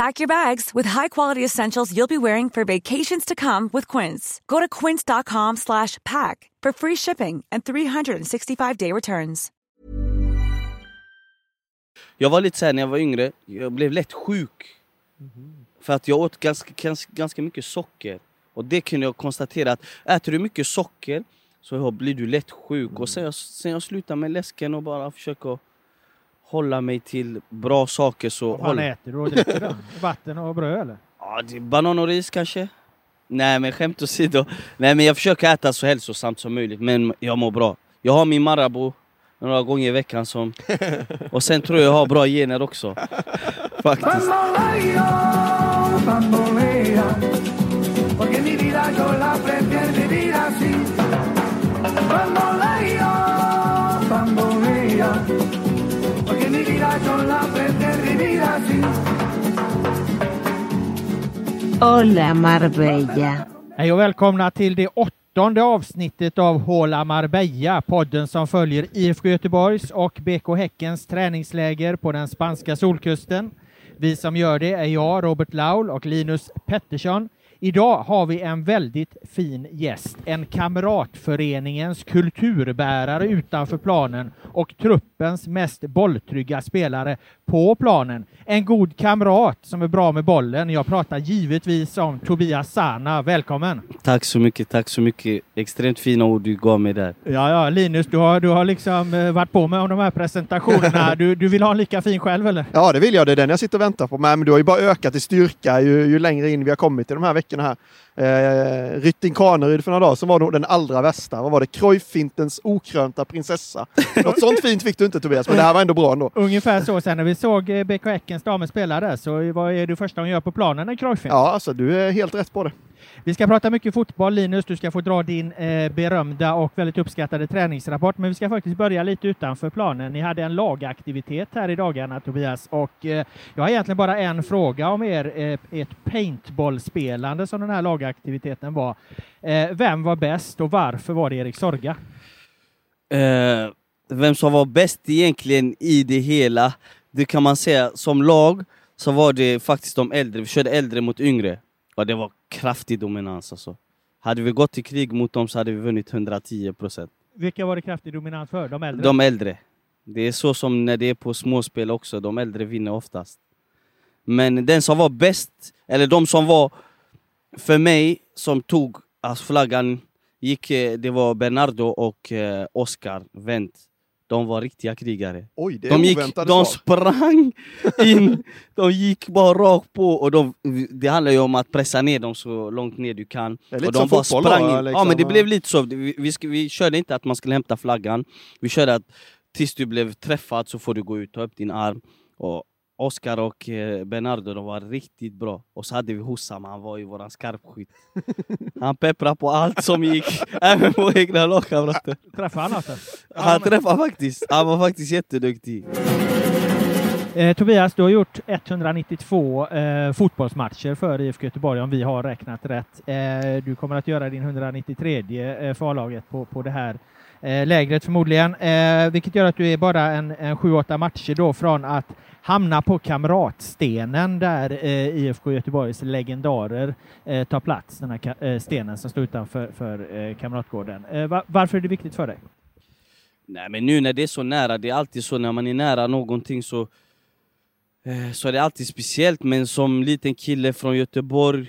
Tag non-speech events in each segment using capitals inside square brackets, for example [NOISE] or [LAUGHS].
Pack your bags with high-quality essentials you'll be wearing for vacations to come with Quince. Go to quince.com slash pack for free shipping and 365-day returns. Jag var lite såhär när jag var yngre, jag blev lätt sjuk. Mm. För att jag åt ganska, ganska, ganska mycket socker. Och det kunde jag konstatera att äter du mycket socker så blir du lätt sjuk. Mm. Och sen jag, sen jag slutade med läsken och bara försöka hålla mig till bra saker så... Vad fan håll- äter du och dricker då? [LAUGHS] Vatten och bröd eller? Ja, det är banan och ris kanske? Nej men skämt åsido. Nej men jag försöker äta så hälsosamt som möjligt men jag mår bra. Jag har min Marabou några gånger i veckan som... [LAUGHS] Och sen tror jag jag har bra gener också. [LAUGHS] Faktiskt. Hola Marbella. Hej och välkomna till det åttonde avsnittet av Håla Marbella, podden som följer IFK Göteborgs och BK Häckens träningsläger på den spanska solkusten. Vi som gör det är jag, Robert Laul och Linus Pettersson. Idag har vi en väldigt fin gäst, en kamratföreningens kulturbärare utanför planen och truppens mest bolltrygga spelare på planen. En god kamrat som är bra med bollen. Jag pratar givetvis om Tobias Sana. Välkommen! Tack så mycket, tack så mycket. Extremt fina ord du gav mig där. Ja, ja, Linus, du har, du har liksom eh, varit på med om de här presentationerna. [LAUGHS] Du, du vill ha en lika fin själv, eller? Ja, det vill jag. Det är den jag sitter och väntar på. Men du har ju bara ökat i styrka ju, ju längre in vi har kommit i de här veckorna här. Eh, Rytting Kaneryd för några dagar som var nog den allra värsta. Vad var det? Cruyff-fintens okrönta prinsessa. Något sånt fint fick du inte Tobias, men det här var ändå bra ändå. Ungefär så. Sen när vi såg eh, BK Häckens damer spela där, så vad är du första gången gör på planen? En Cruyffin? Ja, alltså du är helt rätt på det. Vi ska prata mycket fotboll. Linus, du ska få dra din eh, berömda och väldigt uppskattade träningsrapport. Men vi ska faktiskt börja lite utanför planen. Ni hade en lagaktivitet här i dagarna, Tobias. Och eh, jag har egentligen bara en fråga om er, eh, ert paintballspelande som den här lagaktiviteten var. Eh, vem var bäst och varför var det Erik Sorga? Eh, vem som var bäst egentligen i det hela, det kan man säga som lag så var det faktiskt de äldre. Vi körde äldre mot yngre. Och det var kraftig dominans alltså. Hade vi gått till krig mot dem så hade vi vunnit 110 procent. Vilka var det kraftig dominans för? De äldre? De äldre. Det är så som när det är på småspel också, de äldre vinner oftast. Men den som var bäst, eller de som var för mig, som tog alltså flaggan, gick, eh, det var Bernardo och eh, Oscar Wendt. De var riktiga krigare. Oj, De, gick, de svar. sprang [LAUGHS] in, de gick bara rakt på och de, det handlar ju om att pressa ner dem så långt ner du kan. Det är lite och de som bara fotboll sprang. Ja liksom, men det ja. blev lite så, vi, vi, vi körde inte att man skulle hämta flaggan, vi körde att tills du blev träffad så får du gå ut, ta upp din arm. Och Oscar och eh, Bernardo de var riktigt bra. Och så hade vi Hussam, han var ju våran skarpskytt. [LAUGHS] Han pepprade på allt som gick, [LAUGHS] även på egna lagkamrater. Träffade han alltså? Han träffade faktiskt, han var faktiskt jätteduktig. Eh, Tobias, du har gjort 192 eh, fotbollsmatcher för IFK Göteborg om vi har räknat rätt. Eh, du kommer att göra din 193 eh, för A-laget på, på det här eh, lägret förmodligen, eh, vilket gör att du är bara en, en 7-8 matcher då från att hamna på Kamratstenen där eh, IFK Göteborgs legendarer eh, tar plats, den här ka- eh, stenen som står utanför för, eh, Kamratgården. Eh, va- varför är det viktigt för dig? Nej men nu när det är så nära, det är alltid så när man är nära någonting så eh, så är det alltid speciellt men som liten kille från Göteborg,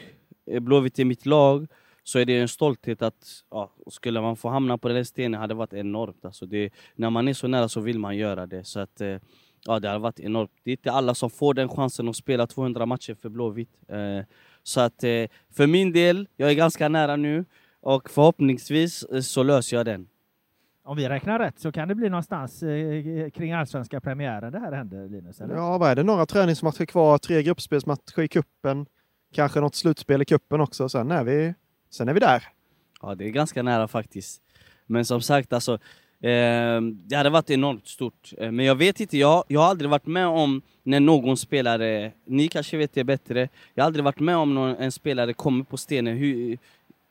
eh, Blåvitt är mitt lag så är det en stolthet att ja, skulle man få hamna på den här stenen hade det varit enormt. Alltså det, när man är så nära så vill man göra det. Så att, eh, ja, det hade varit enormt. Det är inte alla som får den chansen att spela 200 matcher för Blåvitt. Eh, så att eh, för min del, jag är ganska nära nu och förhoppningsvis så löser jag den. Om vi räknar rätt så kan det bli någonstans kring allsvenska premiären det här händer, Linus? Eller? Ja, vad är det? Några träningsmatcher kvar, tre gruppspelsmatcher i kuppen, kanske något slutspel i kuppen också. Sen är vi, sen är vi där. Ja, det är ganska nära faktiskt. Men som sagt, alltså, eh, det hade varit enormt stort. Eh, men jag vet inte, jag, jag har aldrig varit med om när någon spelare, ni kanske vet det bättre, jag har aldrig varit med om någon, en spelare kommer på stenen. Hur,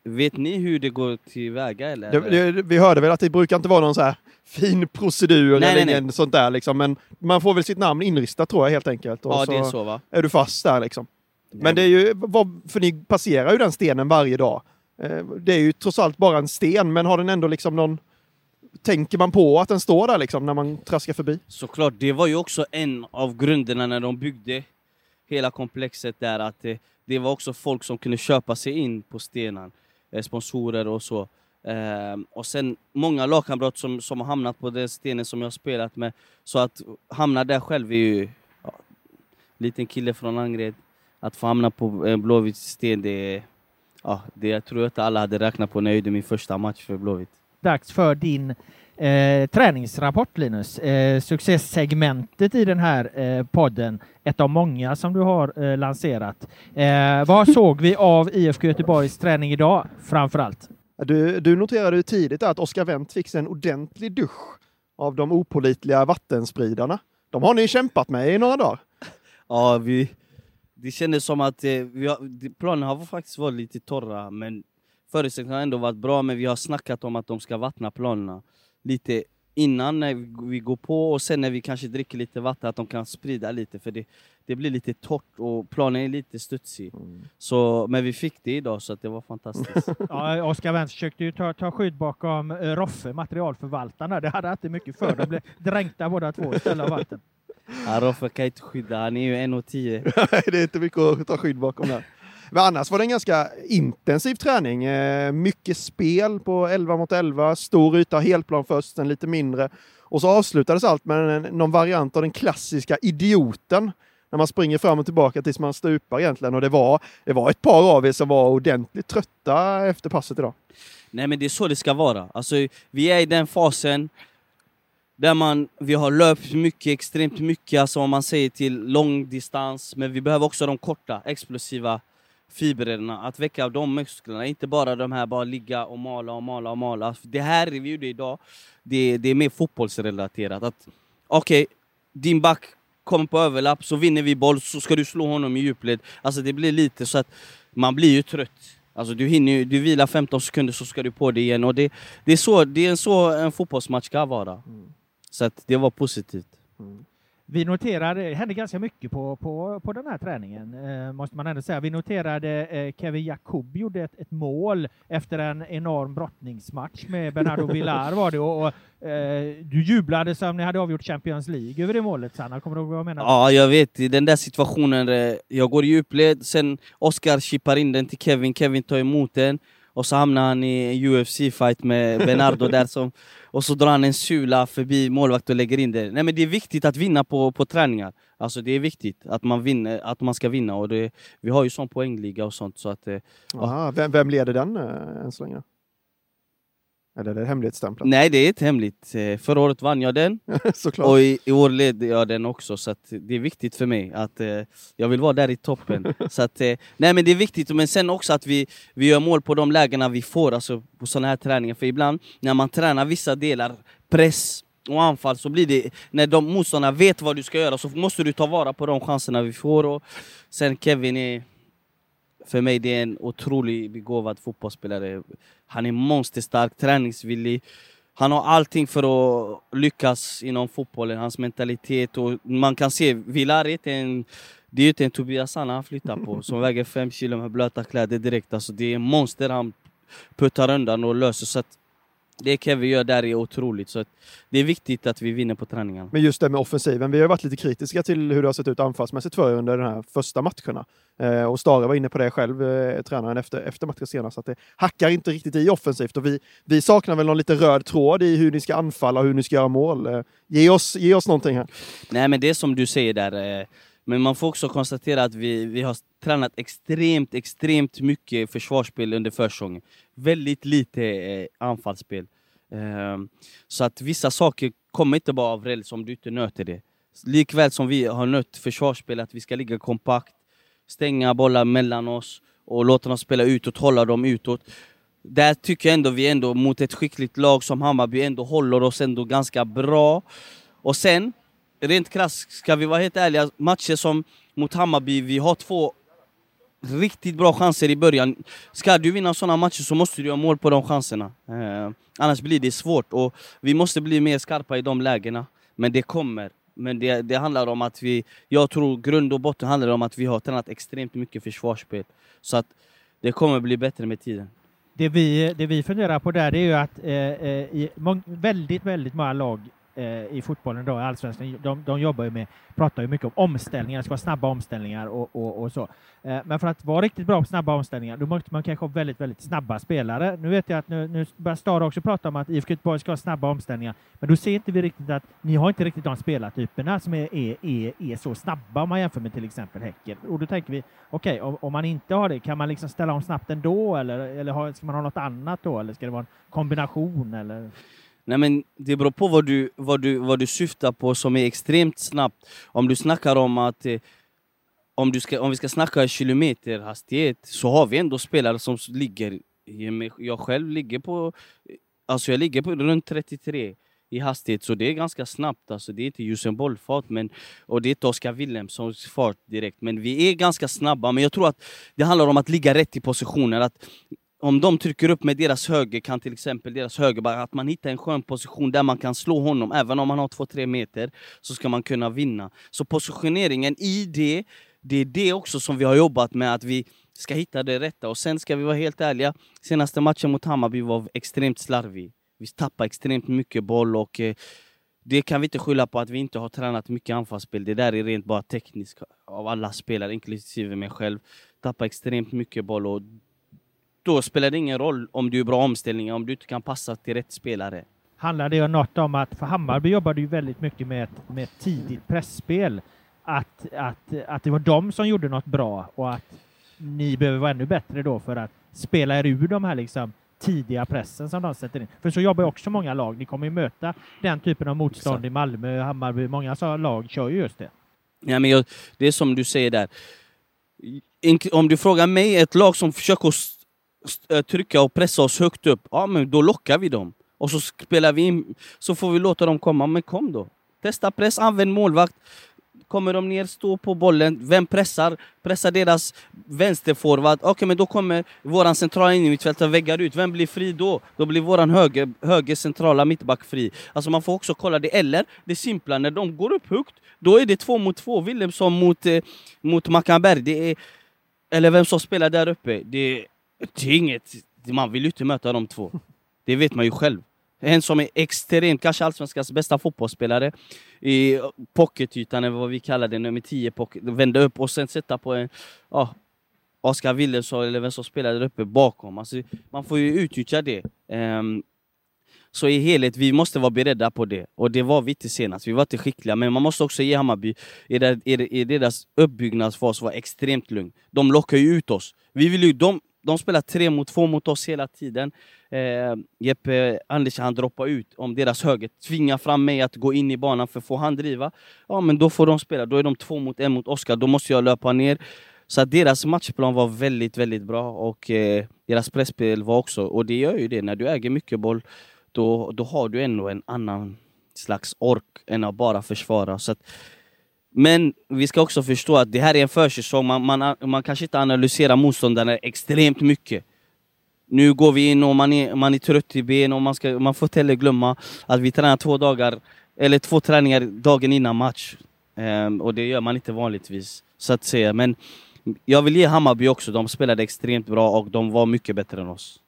vet ni hur det går tillväga eller? Det, det, vi hörde väl att det brukar inte vara någon så här fin procedur Nej, eller nej, ingen sånt där liksom. Men man får väl sitt namn inristat tror jag helt enkelt. Och ja, det är så va? är du fast där liksom. Men det är ju, för ni passerar ju den stenen varje dag. Eh, Det är ju trots allt bara en sten, men har den ändå liksom någon... Tänker man på att den står där liksom när man traskar förbi? Såklart, det var ju också en av grunderna när de byggde hela komplexet där, att det, det var också folk som kunde köpa sig in på stenen, eh, sponsorer och så. Eh, och sen många lagkamrater som, som har hamnat på den stenen som jag har spelat med, så att hamna där själv är ju... Ja, liten kille från Angered, att få hamna på eh, Blåvitts sten, det, ja, det jag tror jag inte alla hade räknat på när jag gjorde min första match för Blåvitt. dags för din eh, träningsrapport Linus. Eh, successsegmentet i den här eh, podden, ett av många som du har eh, lanserat. Eh, vad [LAUGHS] såg vi av IFK Göteborgs träning idag framför allt? Du, du noterade ju tidigt att Oskar Wendt fick en ordentlig dusch av de opolitliga vattenspridarna. De har ni kämpat med i några dagar. Ja, vi, det kändes som att eh, vi har, planen har faktiskt varit lite torra, men förutsättningarna har ändå varit bra. Men vi har snackat om att de ska vattna planerna lite innan när vi, går på och sen när vi kanske dricker lite vatten, att de kan sprida lite. För det, det blir lite torrt och planen är lite studsig. Så, men vi fick det idag så att det var fantastiskt. [LAUGHS] Ja, Oskar Wendt försökte ju ta, ta skydd bakom eh, Roffe, materialförvaltarna. Det hade inte mycket för. De blev [LAUGHS] dränkta båda två istället av vatten. Aroffe kan inte skydda, han är ju 1,10. [LAUGHS] Nej, det är inte mycket att ta skydd bakom där. Men annars var det en ganska intensiv träning. Eh, mycket spel på 11 mot 11, stor yta, helplan först, sen lite mindre. Och så avslutades allt med en, någon variant av den klassiska idioten. När man springer fram och tillbaka tills man stupar egentligen. Och det var, det var ett par av er som var ordentligt trötta efter passet idag. Nej men det är så det ska vara. Alltså, vi är i den fasen där man, vi har löpt mycket, extremt mycket, alltså om man säger till lång distans, men vi behöver också de korta, explosiva fibrerna, att väcka de musklerna, inte bara de här bara ligga och mala och mala och mala. Alltså, det här vi gjorde idag, det, det är mer fotbollsrelaterat. Att Okej, din back kommer på överlapp, så vinner vi boll, så ska du slå honom i djupled. Alltså det blir lite så att man blir ju trött. Alltså du hinner ju, du vilar 15 sekunder så ska du på det igen. Och det, det är så, det är så en fotbollsmatch ska vara. Mm. Så att det var positivt. Vi noterade, det hände ganska mycket på, på, på den här träningen, eh, måste man ändå säga. Vi noterade eh, Kevin Jakob gjorde ett, ett mål efter en enorm brottningsmatch med Bernardo [LAUGHS] Villar var det. Och, och, eh, du jublade som ni hade avgjort Champions League över det målet, Sanna. Kommer du ihåg vad jag menar? Ja, jag vet. I den där situationen, jag går i djupled, sen Oscar chippar in den till Kevin, Kevin tar emot den. Och så hamnar han i en UFC-fight med Bernardo där som... Och så drar han en sula förbi målvakt och lägger in den. Nej men det är viktigt att vinna på, på träningar. Alltså det är viktigt att man, vinner, att man ska vinna. Och det, vi har ju sån poängliga och sånt så att... Eh, Aha, vem, vem leder den eh, än så länge? Eller är det hemlighetsstämplat? Nej det är inte hemligt. Eh, Förra året vann jag den. [LAUGHS] Såklart. Och i, i år leder jag den också, så det är viktigt för mig att eh, jag vill vara där i toppen. [LAUGHS] så att, eh, nej men det är viktigt, men sen också att vi, vi gör mål på de lägena vi får alltså, på sådana här träningar. För ibland när man tränar vissa delar, press och anfall, så blir det, när de motståndarna vet vad du ska göra så måste du ta vara på de chanserna vi får. Och sen Kevin är, för mig det är en otroligt begåvad fotbollsspelare. Han är monsterstark, träningsvillig. han har allting för att lyckas inom fotbollen, hans mentalitet och man kan se, Villarit är en det är ju inte en Tobias Sanna han flyttar på som väger fem kilo med blöta kläder direkt. Alltså det är en monster han puttar undan och löser. Så att det Kevin gör där är otroligt. Så det är viktigt att vi vinner på träningarna. Men just det med offensiven, vi har varit lite kritiska till hur det har sett ut anfallsmässigt för er under de här första matcherna. Eh, och Stare var inne på det själv, eh, tränaren, efter, efter matchen senast, att det hackar inte riktigt i offensivt. Och vi, vi saknar väl någon lite röd tråd i hur ni ska anfalla och hur ni ska göra mål. Eh, ge, oss, ge oss någonting här. Nej men det som du säger där, eh, men man får också konstatera att vi, vi har tränat extremt, extremt mycket försvarsspel under försäsongen. Väldigt lite eh, anfallsspel. Eh, så att vissa saker kommer inte bara av räls om du inte nöter det. Likväl som vi har nött försvarsspel, att vi ska ligga kompakt, stänga bollar mellan oss och låta dem spela utåt, hålla dem utåt. Där tycker jag ändå vi ändå mot ett skickligt lag som Hammarby ändå håller oss ändå ganska bra. Och sen, rent krasst, ska vi vara helt ärliga, matcher som mot Hammarby, vi har två riktigt bra chanser i början. Ska du vinna sådana matcher så måste du göra mål på de chanserna. Eh, annars blir det svårt och vi måste bli mer skarpa i de lägena. Men det kommer. Men det, det handlar om att vi, jag tror grund och botten handlar om att vi har tränat extremt mycket försvarsspel. Så att det kommer bli bättre med tiden. Det vi, det vi funderar på där är ju att eh, eh i väldigt, väldigt många lag Eh, i fotbollen då, i Allsvenskan, de, de jobbar ju med, pratar ju mycket om omställningar, det ska vara snabba omställningar och, och, och så. Eh, men för att vara riktigt bra på snabba omställningar, då måste man kanske ha väldigt, väldigt snabba spelare. Nu vet jag att nu, nu börjar Stara också prata om att IFK Göteborg ska ha snabba omställningar, men då ser inte vi riktigt att ni har inte riktigt de spelartyperna som är, är, är, är så snabba om man jämför med till exempel Häcken. Och då tänker vi, okej, okay, om, om, man inte har det, kan man liksom ställa om snabbt ändå eller, eller ska man ha något annat då, eller ska det vara en kombination eller? Nej men det beror på vad du, vad, du, vad du syftar på som är extremt snabbt. Om du snackar om att eh, om, du ska, om vi ska snacka kilometerhastighet så har vi ändå spelare som ligger, jag själv ligger på, eh, alltså jag ligger på runt 33 i hastighet, så det är ganska snabbt. Alltså, det är inte Usain Bolt-fart, och det är inte Oskar Wilhelmssons fart direkt. Men vi är ganska snabba, men jag tror att det handlar om att ligga rätt i positioner. Att om de trycker upp med deras höger kan till exempel deras högerback, att man hittar en skön position där man kan slå honom, även om han har 2-3 meter, så ska man kunna vinna. Så positioneringen i det, det är det också som vi har jobbat med, att vi ska hitta det rätta. Och sen ska vi vara helt ärliga, senaste matchen mot Hammarby var extremt slarvig. Vi tappade extremt mycket boll och eh, det kan vi inte skylla på att vi inte har tränat mycket anfallsspel. Det där är rent bara tekniskt av alla spelare, inklusive mig själv. Tappade extremt mycket boll och då spelar det ingen roll om du är bra omställningar om du inte kan passa till rätt spelare. Handlar det något om att, för Hammarby jobbade ju väldigt mycket med ett, med ett tidigt pressspel, att, att, att det var de som gjorde något bra och att ni behöver vara ännu bättre då för att spela er ur de här liksom tidiga pressen som de sätter in. För så jobbar ju också många lag. Ni kommer ju möta den typen av motstånd Exakt. i Malmö, Hammarby. Många lag kör ju just det. Ja, men jag, det är som du säger där. Om du frågar mig, ett lag som försöker Eh, trycka och pressa oss högt upp, ja men då lockar vi dem. Och så spelar vi in, så får vi låta dem komma. Men kom då! Testa press, använd målvakt. Kommer de ner, stå på bollen. Vem pressar? Pressar deras vänsterforward. Okej, okay, men då kommer våran centrala innermittfältare väggar ut. Vem blir fri då? Då blir våran höger, höger centrala mittback fri. Alltså man får också kolla det. Eller det simpla, när de går upp högt, då är det två mot två. Wilhelmsson mot, eh, mot Mackenberg. Det är, eller vem som spelar där uppe. Det det är inget, man vill ju inte möta de två. Det vet man ju själv. En som är extremt, kanske allsvenskans bästa fotbollsspelare i pocketytan, eller vad vi kallar det, nummer 10 pocket, vända upp och sen sätta på en ja, Oskar Wilhelmsson eller vem som spelar där uppe bakom. Alltså, man får ju utnyttja det. Um, så i helhet, vi måste vara beredda på det. Och det var vi inte senast. Vi var inte skickliga, men man måste också ge Hammarby, i, i deras uppbyggnadsfas, vara extremt lugn. De lockar ju ut oss. Vi vill ju, de, de spelar tre mot två mot oss hela tiden. Eh, Jeppe Andersson han droppar ut om deras höger tvingar fram mig att gå in i banan, för får han driva, ja men då får de spela. Då är de två mot en mot Oskar, då måste jag löpa ner. Så att deras matchplan var väldigt, väldigt bra och eh, deras presspel var också, och det gör ju det, när du äger mycket boll, då, då har du ändå en annan slags ork än att bara försvara. Så att, men vi ska också förstå att det här är en försäsong, man, man, man kanske inte analyserar motståndarna extremt mycket. Nu går vi in och man är, man är trött i ben och man, ska, man får inte heller glömma att vi tränar två dagar, eller två träningar dagen innan match. Ehm, och det gör man inte vanligtvis, så att säga. Men jag vill ge Hammarby också, de spelade extremt bra och de var mycket bättre än oss.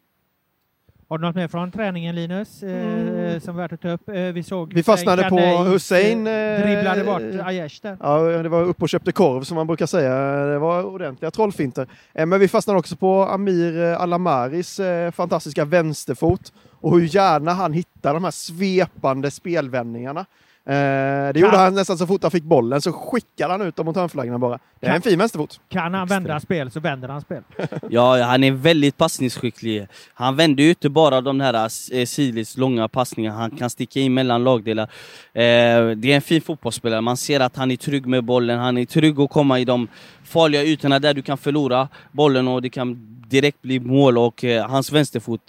Har du något mer från träningen Linus, eh, som värt att ta upp? Eh, vi såg Mm. Vi fastnade på Hussein. eh, eh, dribblade bort Aiesh där. Ja, det var upp och köpte korv som man brukar säga. Det var ordentliga trollfinter. Men vi fastnade också på Amir Alamaris fantastiska vänsterfot och hur gärna han hittar de här svepande spelvändningarna. Eh, Det gjorde han nästan så fort han fick bollen, så skickade han ut dem mot hörnflaggan bara. Det är en fin vänsterfot. Kan han vända spel så vänder han spel. [LAUGHS] Ja, han är väldigt passningsskicklig. Han vänder ju inte bara de här eh, sidleds långa passningarna, han kan sticka in mellan lagdelar. Eh, det är en fin fotbollsspelare, man ser att han är trygg med bollen, han är trygg att komma i de farliga ytorna där du kan förlora bollen och det kan direkt bli mål och hans vänsterfot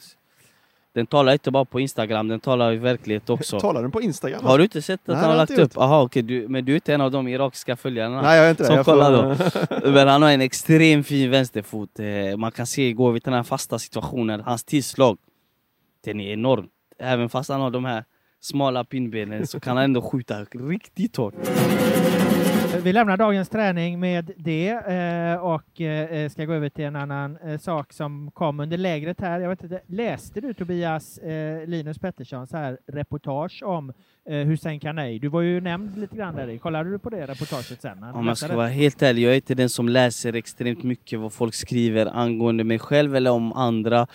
den talar inte bara på Instagram, den talar i verklighet också. Talar den på Instagram? Har du inte sett att Nej, han har det lagt upp? Aha, okej, du, men du är inte en av de irakiska följarna Nej, jag är inte det. som Jag får- kollar då. Men han har en extremt fin vänsterfot. Eh, Man kan se igår vid den här fasta situationen, hans tillslag, den är enorm. Även fast han har de här smala pinnbenen så kan han ändå skjuta riktigt hårt. Vi lämnar dagens träning med det eh, och eh, ska gå över till en annan eh, sak som kom under lägret här. Jag vet inte, läste du Tobias Linus Petterssons här reportage om eh, Hussein Kanei? Du var ju nämnd lite grann där i. Kollade du på det reportaget sen? Om jag ska vara helt ärlig, jag är inte den som läser extremt mycket vad folk skriver angående mig själv eller om andra.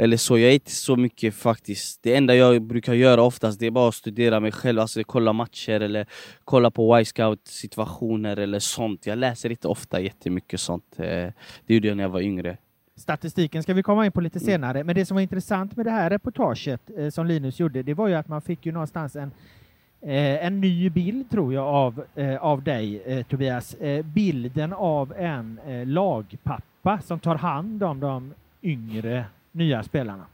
Eller så, jag är inte så mycket faktiskt. Det enda jag brukar göra oftast det är bara att studera mig själv, alltså kolla matcher eller kolla på Y-scout situationer eller sånt. Jag läser inte ofta jättemycket sånt. Eh, Det gjorde jag när jag var yngre. Statistiken ska vi komma in på lite Mm. senare, men det som var intressant med det här reportaget eh, som Linus gjorde, det var ju att man fick ju någonstans en Eh, en ny bild tror jag av, eh, av dig eh, Tobias. Eh, bilden av en lagpappa som tar hand om de yngre nya spelarna.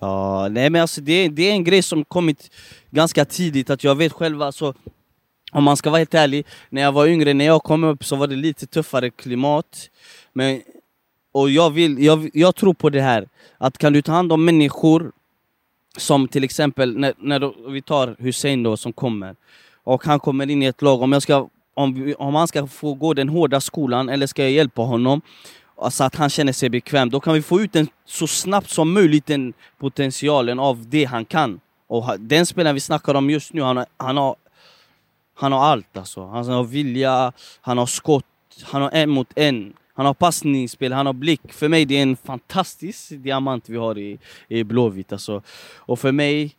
Ja, nej men alltså det, det är en grej som kommit ganska tidigt, att jag vet själv alltså om man ska vara helt ärlig, när jag var yngre, när jag kom upp så var det lite tuffare klimat. Men, och jag, vill, jag, jag tror på det här, att kan du ta hand om människor som till exempel, när, när vi tar Hussein då som kommer, och han kommer in i ett lag, om, jag ska, om, om han ska få gå den hårda skolan, eller ska jag hjälpa honom, så att han känner sig bekväm, då kan vi få ut den så snabbt som möjligt, den potentialen av det han kan. Och den spelaren vi snackar om just nu, han har, han har, han har allt alltså. Han har vilja, han har skott, han har en mot en. Han har passningsspel, han har blick. För mig det är en fantastisk diamant vi har i, i Blåvitt. Alltså. Och för mig,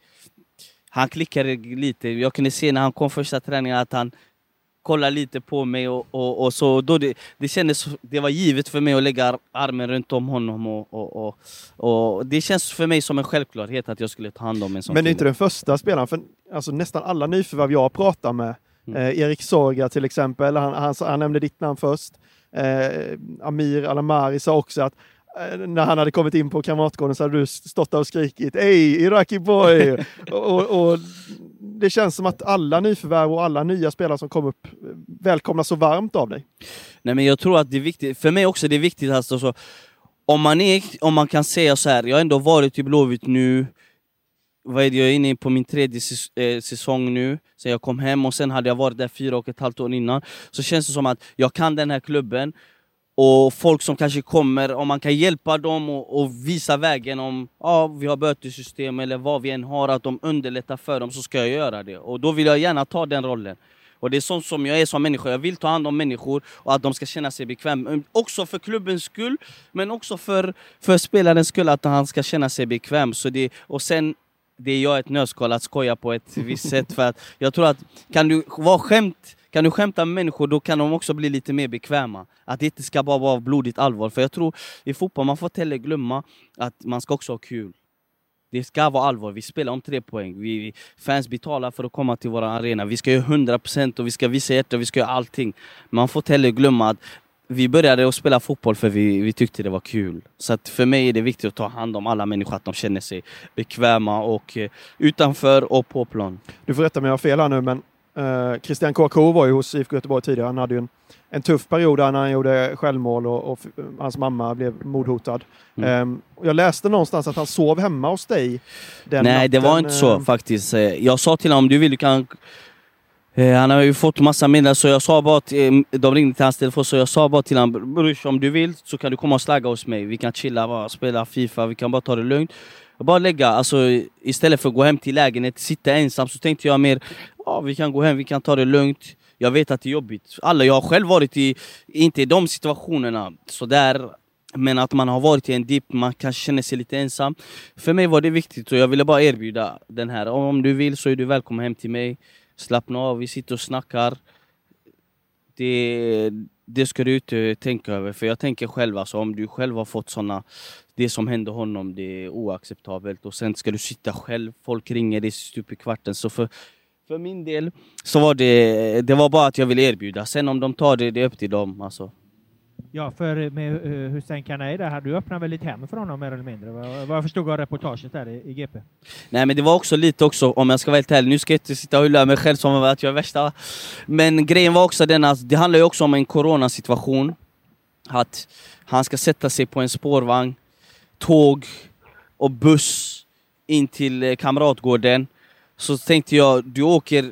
han klickade lite. Jag kunde se när han kom första träningen att han kollade lite på mig och, och, och så. Då det, det kändes, det var givet för mig att lägga ar- armen runt om honom. Och, och, det känns för mig som en självklarhet att jag skulle ta hand om en sån Men det är inte den första spelaren, för alltså, nästan alla nyförvärv jag pratar med, Mm. eh, Erik Sorga till exempel, han, han, han nämnde ditt namn först. Eh, Amir Alamari sa också att när han hade kommit in på Kamratgården så hade du stått där och skrikit Ey, Iraki boy! [LAUGHS] och, och, och det känns som att alla nyförvärv och alla nya spelare som kom upp eh, välkomnas så varmt av dig. Nej men jag tror att det är viktigt, för mig också det är viktigt alltså, så, om, man är, om man kan säga så här, jag har ändå varit i Blåvitt nu, vad är det, jag är inne på min tredje eh, säsong nu, sen jag kom hem och sen hade jag varit där fyra och ett halvt år innan. Så känns det som att jag kan den här klubben, och folk som kanske kommer, om man kan hjälpa dem och, och visa vägen om ja, vi har bötesystem eller vad vi än har, att de underlättar för dem så ska jag göra det. Och då vill jag gärna ta den rollen. Och det är sånt som jag är som människa. Jag vill ta hand om människor och att de ska känna sig bekväma. Också för klubbens skull, men också för, för spelarens skull, att han ska känna sig bekväm. Så det, och sen, det är jag ett nötskal att skoja på ett visst sätt. För att jag tror att kan du vara skämt kan du skämta med människor då kan de också bli lite mer bekväma. Att det inte ska bara vara blodigt allvar. För jag tror i fotboll, man får inte heller glömma att man ska också ha kul. Det ska vara allvar, vi spelar om tre poäng. Vi, vi- fans betalar för att komma till våra arena. Vi ska göra 100% och vi ska visa hjärta, vi ska göra allting. Man får inte heller glömma att vi började att spela fotboll för vi, vi tyckte det var kul. Så att för mig är det viktigt att ta hand om alla människor, att de känner sig bekväma och eh, utanför och på plan. Du får rätta mig om jag har fel här nu, men Eh, Christian Kouakou var ju hos IFK Göteborg tidigare. Han hade ju en, en tuff period där när han gjorde självmål och, och hans mamma blev mordhotad. Mm. Eh, jag läste någonstans att han sov hemma hos dig den Nej, det natten, var inte så eh, faktiskt. Eh, Jag sa till honom, om du vill du kan... Eh, Han har ju fått massa meddelanden, så jag sa bara till, eh, de ringde till hans telefon, så jag sa bara till honom, brors om du vill så kan du komma och slagga hos mig. Vi kan chilla, bara spela Fifa, vi kan bara ta det lugnt. Bara lägga, alltså istället för att gå hem till lägenheten, sitta ensam, så tänkte jag mer, ja vi kan gå hem, vi kan ta det lugnt. Jag vet att det är jobbigt. Alla, jag har själv varit i, inte i de situationerna, sådär. Men att man har varit i en dipp, man kanske känner sig lite ensam. För mig var det viktigt och jag ville bara erbjuda den här. Om du vill så är du välkommen hem till mig. Slappna av, vi sitter och snackar. Det, det ska du inte tänka över. För jag tänker själv, alltså, om du själv har fått såna Det som hände honom, det är oacceptabelt. Och sen ska du sitta själv, folk ringer dig stup i kvarten. Så för, för min del så var det, det var bara att jag ville erbjuda. Sen om de tar det, det är upp till dem. Alltså. Ja, för med Hussein Kanai där, hade du öppnat väl ett hem för honom mer eller mindre? Vad jag förstod av reportaget där i, i GP. Nej men det var också lite också, om jag ska vara helt ärlig, nu ska jag inte sitta och hylla mig själv som att jag är värsta. Men grejen var också den att det handlar ju också om en coronasituation. Att han ska sätta sig på en spårvagn, tåg och buss in till eh, Kamratgården. Så tänkte jag, du åker,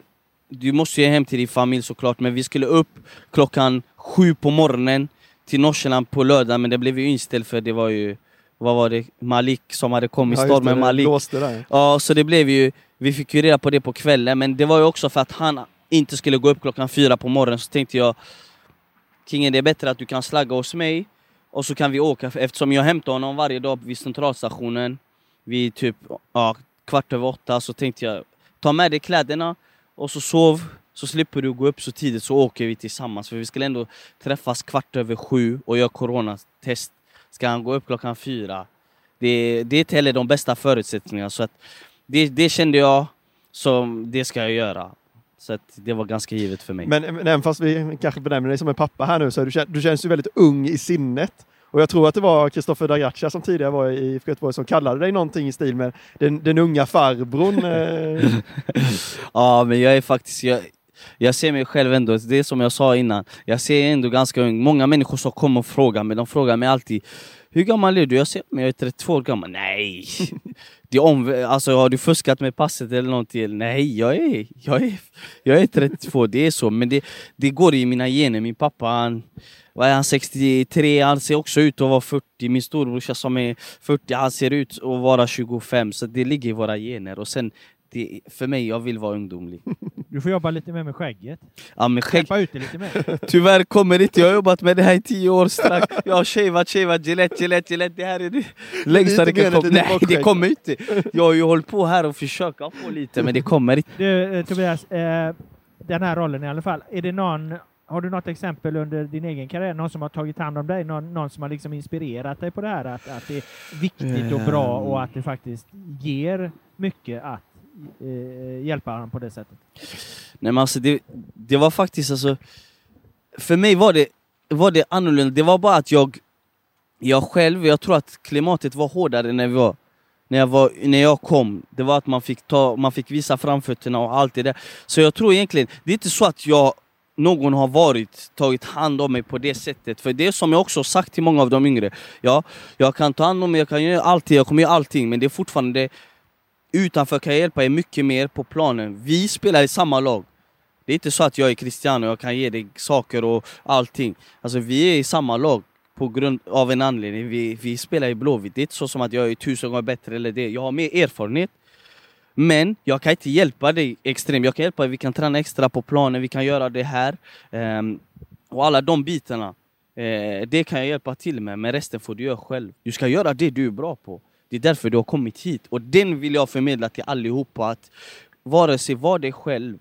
du måste ju hem till din familj såklart, men vi skulle upp klockan sju på morgonen till Nordsjälland på lördag, men det blev ju inställt för det var ju, vad var det, Malik som hade kommit, Ja, stormen det Malik. där. Ja, så det blev ju, vi fick ju reda på det på kvällen, men det var ju också för att han inte skulle gå upp klockan fyra på morgonen, så tänkte jag Kingen det är bättre att du kan slagga hos mig, och så kan vi åka, eftersom jag hämtar honom varje dag vid centralstationen vid typ ja, kvart över åtta, så tänkte jag ta med dig kläderna och så sov, så slipper du gå upp så tidigt så åker vi tillsammans, för vi skulle ändå träffas kvart över sju och göra coronatest. Ska han gå upp klockan fyra? Det, det är inte heller de bästa förutsättningarna, så att det, det kände jag som det ska jag göra. Så att det var ganska givet för mig. Men, men även fast vi kanske benämner dig som en pappa här nu så du, du känns ju väldigt ung i sinnet. Och jag tror att det var Kristoffer Dagaccia som tidigare var i IFK Göteborg som kallade dig någonting i stil med den, den unga farbrorn. Eh, [LAUGHS] Ja, men jag är faktiskt... Jag, jag ser mig själv ändå, det är som jag sa innan, jag ser ändå ganska ung. Många människor som kommer och frågar mig, de frågar mig alltid Hur gammal är du? Jag säger men jag är 32 år gammal. Nej! [LAUGHS] Det är om, alltså, har du fuskat med passet eller någonting? Nej, jag är, jag är, jag är 32, det är så. Men det, det går i mina gener. Min pappa, han, vad är han, 63, han ser också ut att vara 40. Min storebrorsa som är 40, han ser ut att vara 25. Så det ligger i våra gener. Och sen, det, för mig, jag vill vara ungdomlig. [LAUGHS] Du får jobba lite mer med skägget. Ja, men skägg, Släppa ut det lite mer. [LAUGHS] Tyvärr kommer inte, jag har jobbat med det här i tio år strax. Jag har shavat, shavat, Gillette, Gillette, Gillette. Det här är det längsta det kan komma. Nej, det kommer inte. Jag har ju hållit på här och försökt få lite, men det kommer inte. Du, eh, Tobias, eh, den här rollen i alla fall. Är det någon, har du något exempel under din egen karriär? Någon som har tagit hand om dig? Någon, någon som har liksom inspirerat dig på det här? Att, att det är viktigt och bra och att det faktiskt ger mycket att eh, hjälpa honom på det sättet? Nej men alltså det, det var faktiskt alltså... För mig var det, var det annorlunda, det var bara att jag... Jag själv, jag tror att klimatet var hårdare när vi var... När jag, var, när jag kom, det var att man fick, ta, man fick visa framfötterna och allt det där. Så jag tror egentligen, det är inte så att jag någon har varit, tagit hand om mig på det sättet. För det är som jag också sagt till många av de yngre. Ja, jag kan ta hand om mig, jag kan göra allting, jag kommer göra allting. Men det är fortfarande, utanför kan jag hjälpa er mycket mer på planen. Vi spelar i samma lag. Det är inte så att jag är Cristiano och jag kan ge dig saker och allting. Alltså vi är i samma lag på grund av en anledning. Vi, vi spelar i Blåvitt. Det är inte så som att jag är tusen gånger bättre eller det. Jag har mer erfarenhet. Men jag kan inte hjälpa dig extremt. Jag kan hjälpa dig, vi kan träna extra på planen, vi kan göra det här. Um, och alla de bitarna, Uh, det kan jag hjälpa till med, men resten får du göra själv. Du ska göra det du är bra på. Det är därför du har kommit hit. Och den vill jag förmedla till allihopa, att vare sig var dig själv,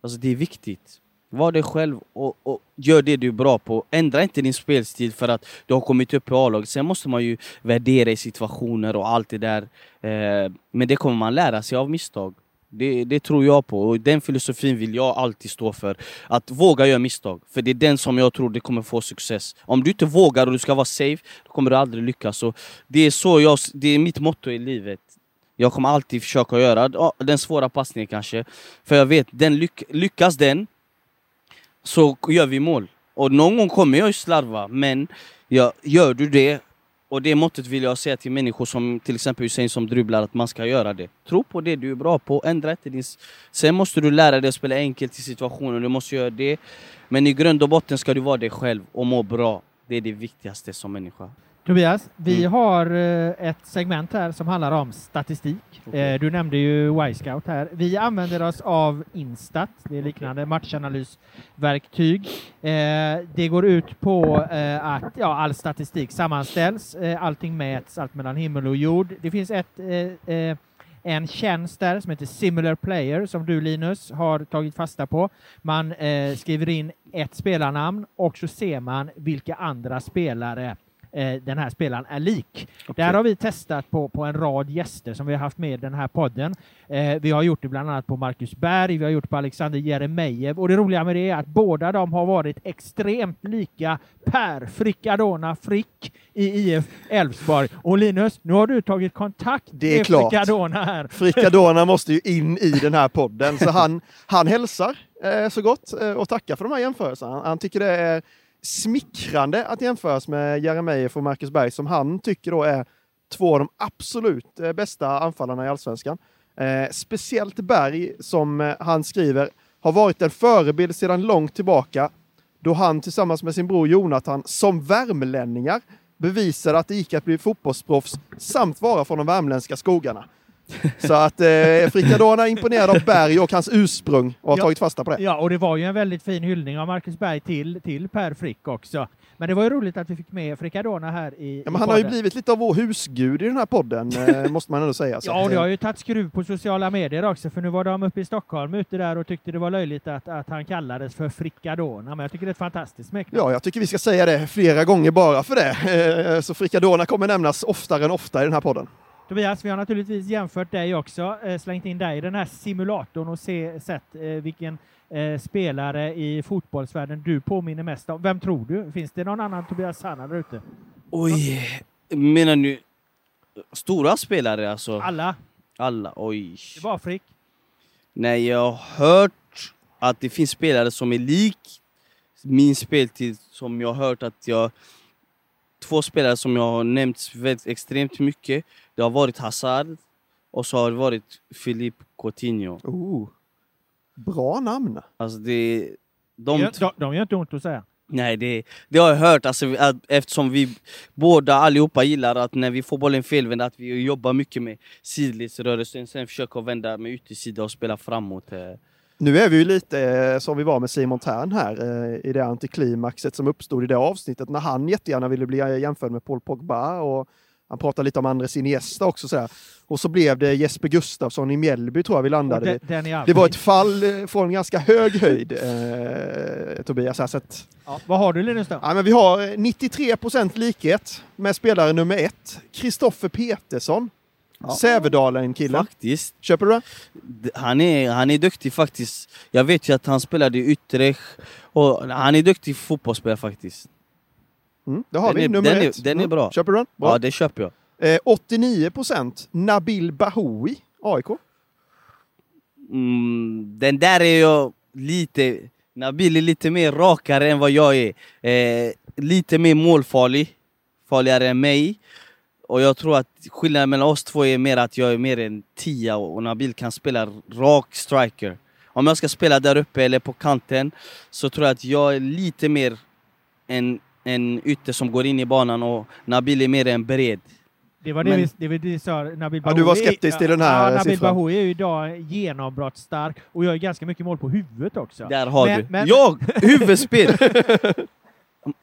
alltså det är viktigt. Var dig själv och, och gör det du är bra på. Ändra inte din spelstil för att du har kommit upp i A-laget. Sen måste man ju värdera i situationer och allt det där. Eh, men det kommer man lära sig av misstag. Det, det tror jag på och den filosofin vill jag alltid stå för. Att våga göra misstag, för det är den som jag tror det kommer få success. Om du inte vågar och du ska vara safe, då kommer du aldrig lyckas. Så det, är så jag, det är mitt motto i livet. Jag kommer alltid försöka göra den svåra passningen kanske. För jag vet, den lyck lyckas den så gör vi mål. Och någon gång kommer jag ju slarva, men ja, gör du det och det måttet vill jag säga till människor som till exempel Hussein som dribblar att man ska göra det. Tro på det du är bra på, ändra inte din... Sen måste du lära dig att spela enkelt i situationen, du måste göra det. Men i grund och botten ska du vara dig själv och må bra. Det är det viktigaste som människa. Tobias, vi Mm. har eh, ett segment här som handlar om statistik. Eh, Du nämnde ju Y-scout här. Vi använder oss av Instat, det är liknande matchanalysverktyg. Eh, Det går ut på att ja, all statistik sammanställs, allting mäts, allt mellan himmel och jord. Det finns ett en tjänst där som heter Similar Player som du Linus har tagit fasta på. Man eh, skriver in ett spelarnamn och så ser man vilka andra spelare den här spelaren är lik. Det här har vi testat på, på en rad gäster som vi har haft med i den här podden. Eh, vi har gjort det bland annat på Marcus Berg, vi har gjort det på Alexander Jeremejeff och det roliga med det är att båda de har varit extremt lika Per Fricadona Frick i IF Elfsborg. Och Linus, nu har du tagit kontakt Det är klart. Fricadona här. Fricadona måste ju in i den här podden, så han, han hälsar eh, så gott eh, och tackar för de här jämförelserna. Han, han tycker det är smickrande att jämföras med Jeremejeff och Marcus Berg som han tycker då är två av de absolut eh, bästa anfallarna i allsvenskan. Eh, speciellt Berg som eh, han skriver har varit en förebild sedan långt tillbaka då han tillsammans med sin bror Jonathan som värmlänningar bevisade att det gick att bli fotbollsproffs samt vara från de värmländska skogarna. Så att eh, är imponerad av Berg och hans ursprung och har Ja. tagit fasta på det. Ja, och det var ju en väldigt fin hyllning av Marcus Berg till, till Per Frick också. Men det var ju roligt att vi fick med Fricadona här i Ja, i men han har ju podden. blivit lite av vår husgud i den här podden, eh, [LAUGHS] måste man ändå säga. Så Ja, och det eh, har ju tagit skruv på sociala medier också, för nu var de uppe i Stockholm ute där och tyckte det var löjligt att, att han kallades för Fricadona. Men jag tycker det är ett fantastiskt smeknamn. Ja, jag tycker vi ska säga det flera gånger bara för det. Eh, Så Fricadona kommer nämnas oftare än ofta i den här podden. Tobias, vi har naturligtvis jämfört dig också, eh, slängt in dig i den här simulatorn och se, sett eh, vilken eh, spelare i fotbollsvärlden du påminner mest om. Vem tror du? Finns det någon annan Tobias Sanna där ute? Oj, menar du stora spelare alltså? Alla. Alla, oj. Det var Frick. Nej, jag har hört att det finns spelare som är lik min speltid, som jag har hört att jag... Två spelare som jag har nämnt extremt mycket. Det har varit Hazard och så har det varit Philippe Coutinho. Oh, bra namn! Alltså det... De, De, de, de gör inte ont att säga. Nej, det, det har jag hört alltså, att, eftersom vi båda allihopa gillar att när vi får bollen felvänd att vi jobbar mycket med sidledsrörelsen, sen försöker vända med yttersida och spela framåt. eh. Nu är vi ju lite eh, som vi var med Simon Tern här eh, i det antiklimaxet som uppstod i det avsnittet när han jättegärna ville bli jämförd med Paul Pogba och han pratade lite om Andres Iniesta också. Sådär. Och så blev det Jesper Gustafsson i Mjällby tror jag vi landade de, den är Det var ett fall eh, från ganska hög höjd, eh, Tobias. Här, så att, Ja, vad har du Linus då? ja, men vi har eh, 93% likhet med spelare nummer ett, Kristoffer Petersson. Sävedalen-killen. Faktiskt. Köper du det? Han är, han är duktig faktiskt. Jag vet ju att han spelade i Utrecht. Och han är duktig fotbollsspelare faktiskt. Mm, det har Den vi, är- nummer den är- ett. den är Mm. bra. Köper du den? Bra. Ja, det köper jag. Eh, 89% Nabil Bahoui, AIK. Mm, den där är jag lite... Nabil är lite mer rakare än vad jag är. Eh, lite mer målfarlig. Farligare än mig. Och jag tror att skillnaden mellan oss två är mer att jag är mer en tia och Nabil kan spela rak striker. Om jag ska spela där uppe eller på kanten så tror jag att jag är lite mer en, en ytter som går in i banan och Nabil är mer en bred. Det var det, Men- vi, det, var det vi sa, Nabil Ja, du var Bahoui- skeptisk till den här ja, Nabil siffran. Bahoui är ju idag genombrottsstark och gör ganska mycket mål på huvudet också. Där har Men- du. men- Jag! [LAUGHS] Huvudspel!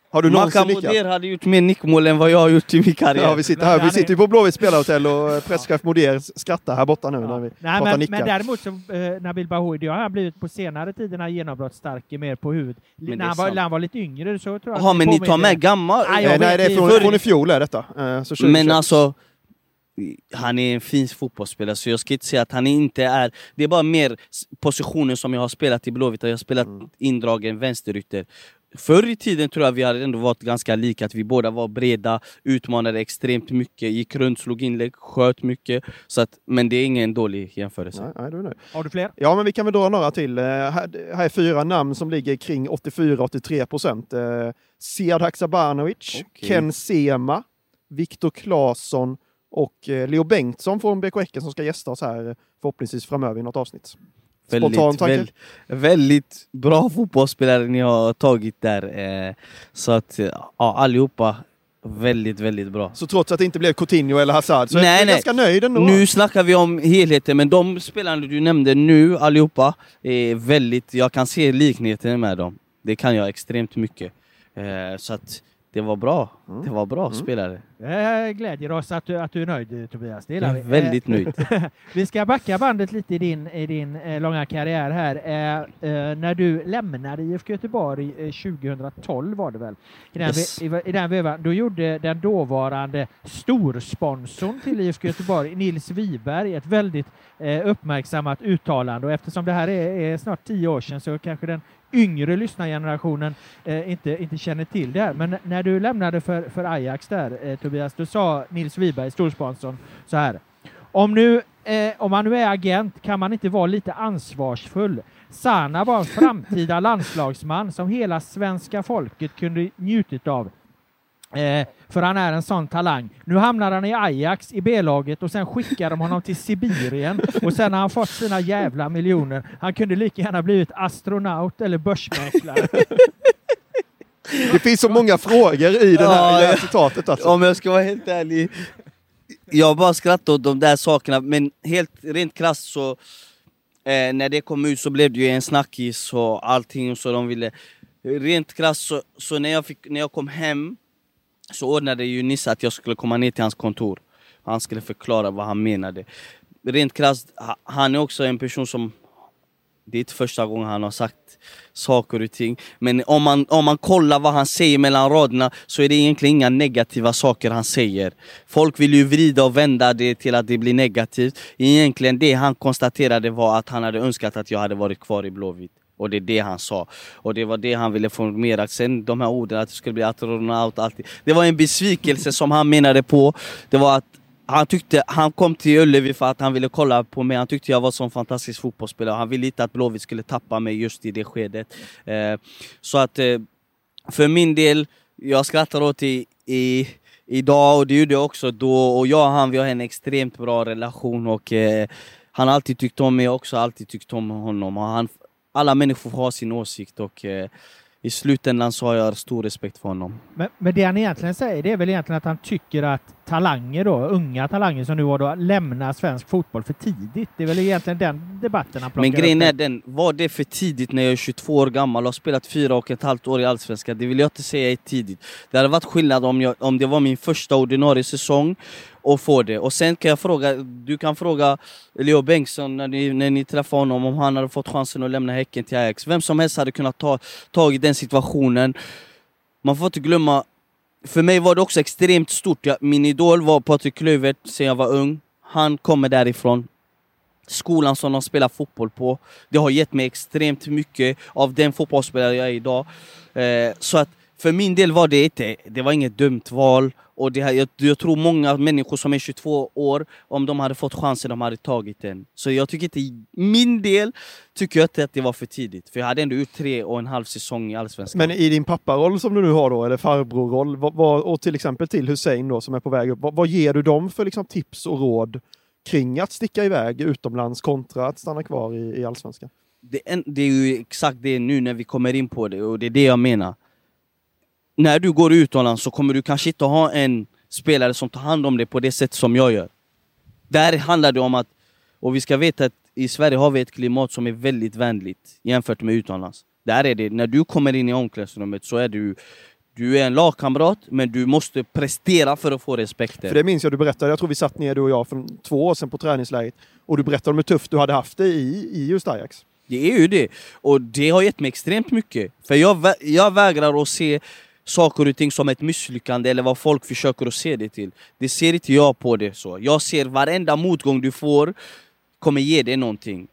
Har du någonsin? Moder hade gjort mer nickmål än vad jag har gjort i min karriär. Ja, vi sitter här. Vi sitter ju på Blåvitt spelarhotell och eh, presschef Moder skrattar här borta nu när vi Nej, pratar men, nickar. men däremot så eh, Nabil Bahoui, det har han blivit på senare tiderna genombrottsstark mer på huvudet. När är han, var, när han var lite yngre så tror jag Jaha, men ni tar med gammal? Nej, jag Nej, nej, det är från, Förr- från i fjol är detta. Eh, Så 2021. Men alltså, han är en fin fotbollsspelare så jag ska inte säga att han inte är... Det är bara mer positionen som jag har spelat i Blåvitt. Jag har spelat Mm. indragen vänsterytter. Förr i tiden tror jag vi hade ändå varit ganska lika, att vi båda var breda, utmanade extremt mycket, gick runt, slog inlägg, sköt mycket. Så att, men det är ingen dålig jämförelse. Nej, nej, nöjd. Har du fler? Ja, men vi kan väl dra några till. Eh, här, här är fyra namn som ligger kring 84-83 procent. Eh, Sead Haksabanovic, Okej. Ken Sema, Viktor Claesson och eh, Leo Bengtsson från BK Häcken som ska gästa oss här eh, förhoppningsvis framöver i något avsnitt. Spontan Väldigt, väl, väldigt bra fotbollsspelare ni har tagit där. Eh, så att, eh, ja, allihopa väldigt, väldigt bra. Så trots att det inte blev Coutinho eller Hazard så är Nej, jag nej. ganska nöjd ändå. Nu snackar vi om helheten, men de spelarna du nämnde nu allihopa är väldigt, jag kan se likheter med dem. Det kan jag extremt mycket. Eh, så att det var bra. Mm. Det var bra spelare. Det glädjer oss att du, att du är nöjd Tobias. Det Jag är vi. väldigt Eh, nöjd. [LAUGHS] Vi ska backa bandet lite i din, i din eh, långa karriär här. Eh, eh, när du lämnade IFK Göteborg eh, 2012 var det väl? I den, Yes. i, I den vevan, då gjorde den dåvarande storsponsorn till IFK Göteborg, Nils Wiberg, ett väldigt eh, uppmärksammat uttalande. Och eftersom det här är, är snart tio år sedan så kanske den yngre lyssnargenerationen eh, inte, inte känner till det här. Men när du lämnade för, för Ajax där, eh, Tobias, då sa Nils Wiberg, storsponsorn, så här. Om, nu, eh, om man nu är agent kan man inte vara lite ansvarsfull. Sana var en framtida landslagsman som hela svenska folket kunde njutit av. Eh, för han är en sån talang. Nu hamnar han i Ajax i B-laget och sen skickar de honom till Sibirien och sen har han fått sina jävla miljoner. Han kunde lika gärna blivit astronaut eller börsmäklare. [LAUGHS] Det finns så många frågor i, den här, i det här Ja, citatet. Alltså. Om jag ska vara helt ärlig. Jag bara skrattar åt de där sakerna, men helt rent krasst så eh, när det kom ut så blev det ju en snackis och allting så de ville Rent krasst så, så när, jag fick, när jag kom hem så ordnade ju Nisse att jag skulle komma ner till hans kontor. Han skulle förklara vad han menade. Rent krasst, han är också en person som det är inte första gången han har sagt saker och ting. Men om man, om man kollar vad han säger mellan raderna så är det egentligen inga negativa saker han säger. Folk vill ju vrida och vända det till att det blir negativt. Egentligen det han konstaterade var att han hade önskat att jag hade varit kvar i Blåvitt. Och det är det han sa. Och det var det han ville formera. Sen de här orden att det skulle bli astronaut, alltid. Det var en besvikelse som han menade på. Det var att han tyckte, han kom till Ullevi för att han ville kolla på mig, han tyckte jag var en fantastisk fotbollsspelare. Han ville inte att Blåvitt skulle tappa mig just i det skedet. Eh, så att eh, för min del, jag skrattar åt i, i idag och det gjorde jag också då. Och jag och han, vi har en extremt bra relation och eh, han har alltid tyckt om mig, jag har också alltid tyckt om honom. Och han, alla människor har sin åsikt och eh, i slutändan så har jag stor respekt för honom. Men, men det han egentligen säger det är väl egentligen att han tycker att talanger då, unga talanger som nu var då, lämnar svensk fotboll för tidigt. Det är väl egentligen den debatten han plockar Men grejen upp är den, var det för tidigt när jag är 22 år gammal och har spelat fyra och ett halvt år i Allsvenskan? Det vill jag inte säga är tidigt. Det hade varit skillnad om, jag, om det var min första ordinarie säsong och få det. Och sen kan jag fråga, du kan fråga Leo Bengtsson när ni, när ni träffar honom om han hade fått chansen att lämna Häcken till Ajax. Vem som helst hade kunnat ta tag i den situationen. Man får inte glömma, för mig var det också extremt stort. Jag, min idol var Patrik Klövert sen jag var ung. Han kommer därifrån skolan som de spelar fotboll på. Det har gett mig extremt mycket av den fotbollsspelare jag är idag. Eh, så att för min del var det inte, det var inget dumt val. Och det, jag, jag tror många människor som är 22 år, om de hade fått chansen, de hade tagit den. Så jag tycker inte, min del, tycker jag inte att det var för tidigt. För jag hade ändå ut tre och en halv säsong i Allsvenskan. Men i din papparoll som du nu har då, eller farbrorroll, vad, vad, och till exempel till Hussein då som är på väg upp, vad, vad ger du dem för liksom, tips och råd kring att sticka iväg utomlands kontra att stanna kvar i, i Allsvenskan? det, det är ju exakt det nu när vi kommer in på det och det är det jag menar. När du går utomlands så kommer du kanske inte ha en spelare som tar hand om det på det sätt som jag gör. Där handlar det om att, och vi ska veta att i Sverige har vi ett klimat som är väldigt vänligt jämfört med utomlands. Där är det, när du kommer in i omklädningsrummet så är du, du är en lagkamrat men du måste prestera för att få respekten. För det minns jag du berättade, jag tror vi satt ner du och jag för två år sedan på träningsläget och du berättade om hur tufft du hade haft det i, i just Ajax. Det är ju det. Och det har gett mig extremt mycket. För jag, vä- jag vägrar att se saker och ting som ett misslyckande eller vad folk försöker att se det till. Det ser inte jag på det så. Jag ser varenda motgång du får kommer ge dig någonting.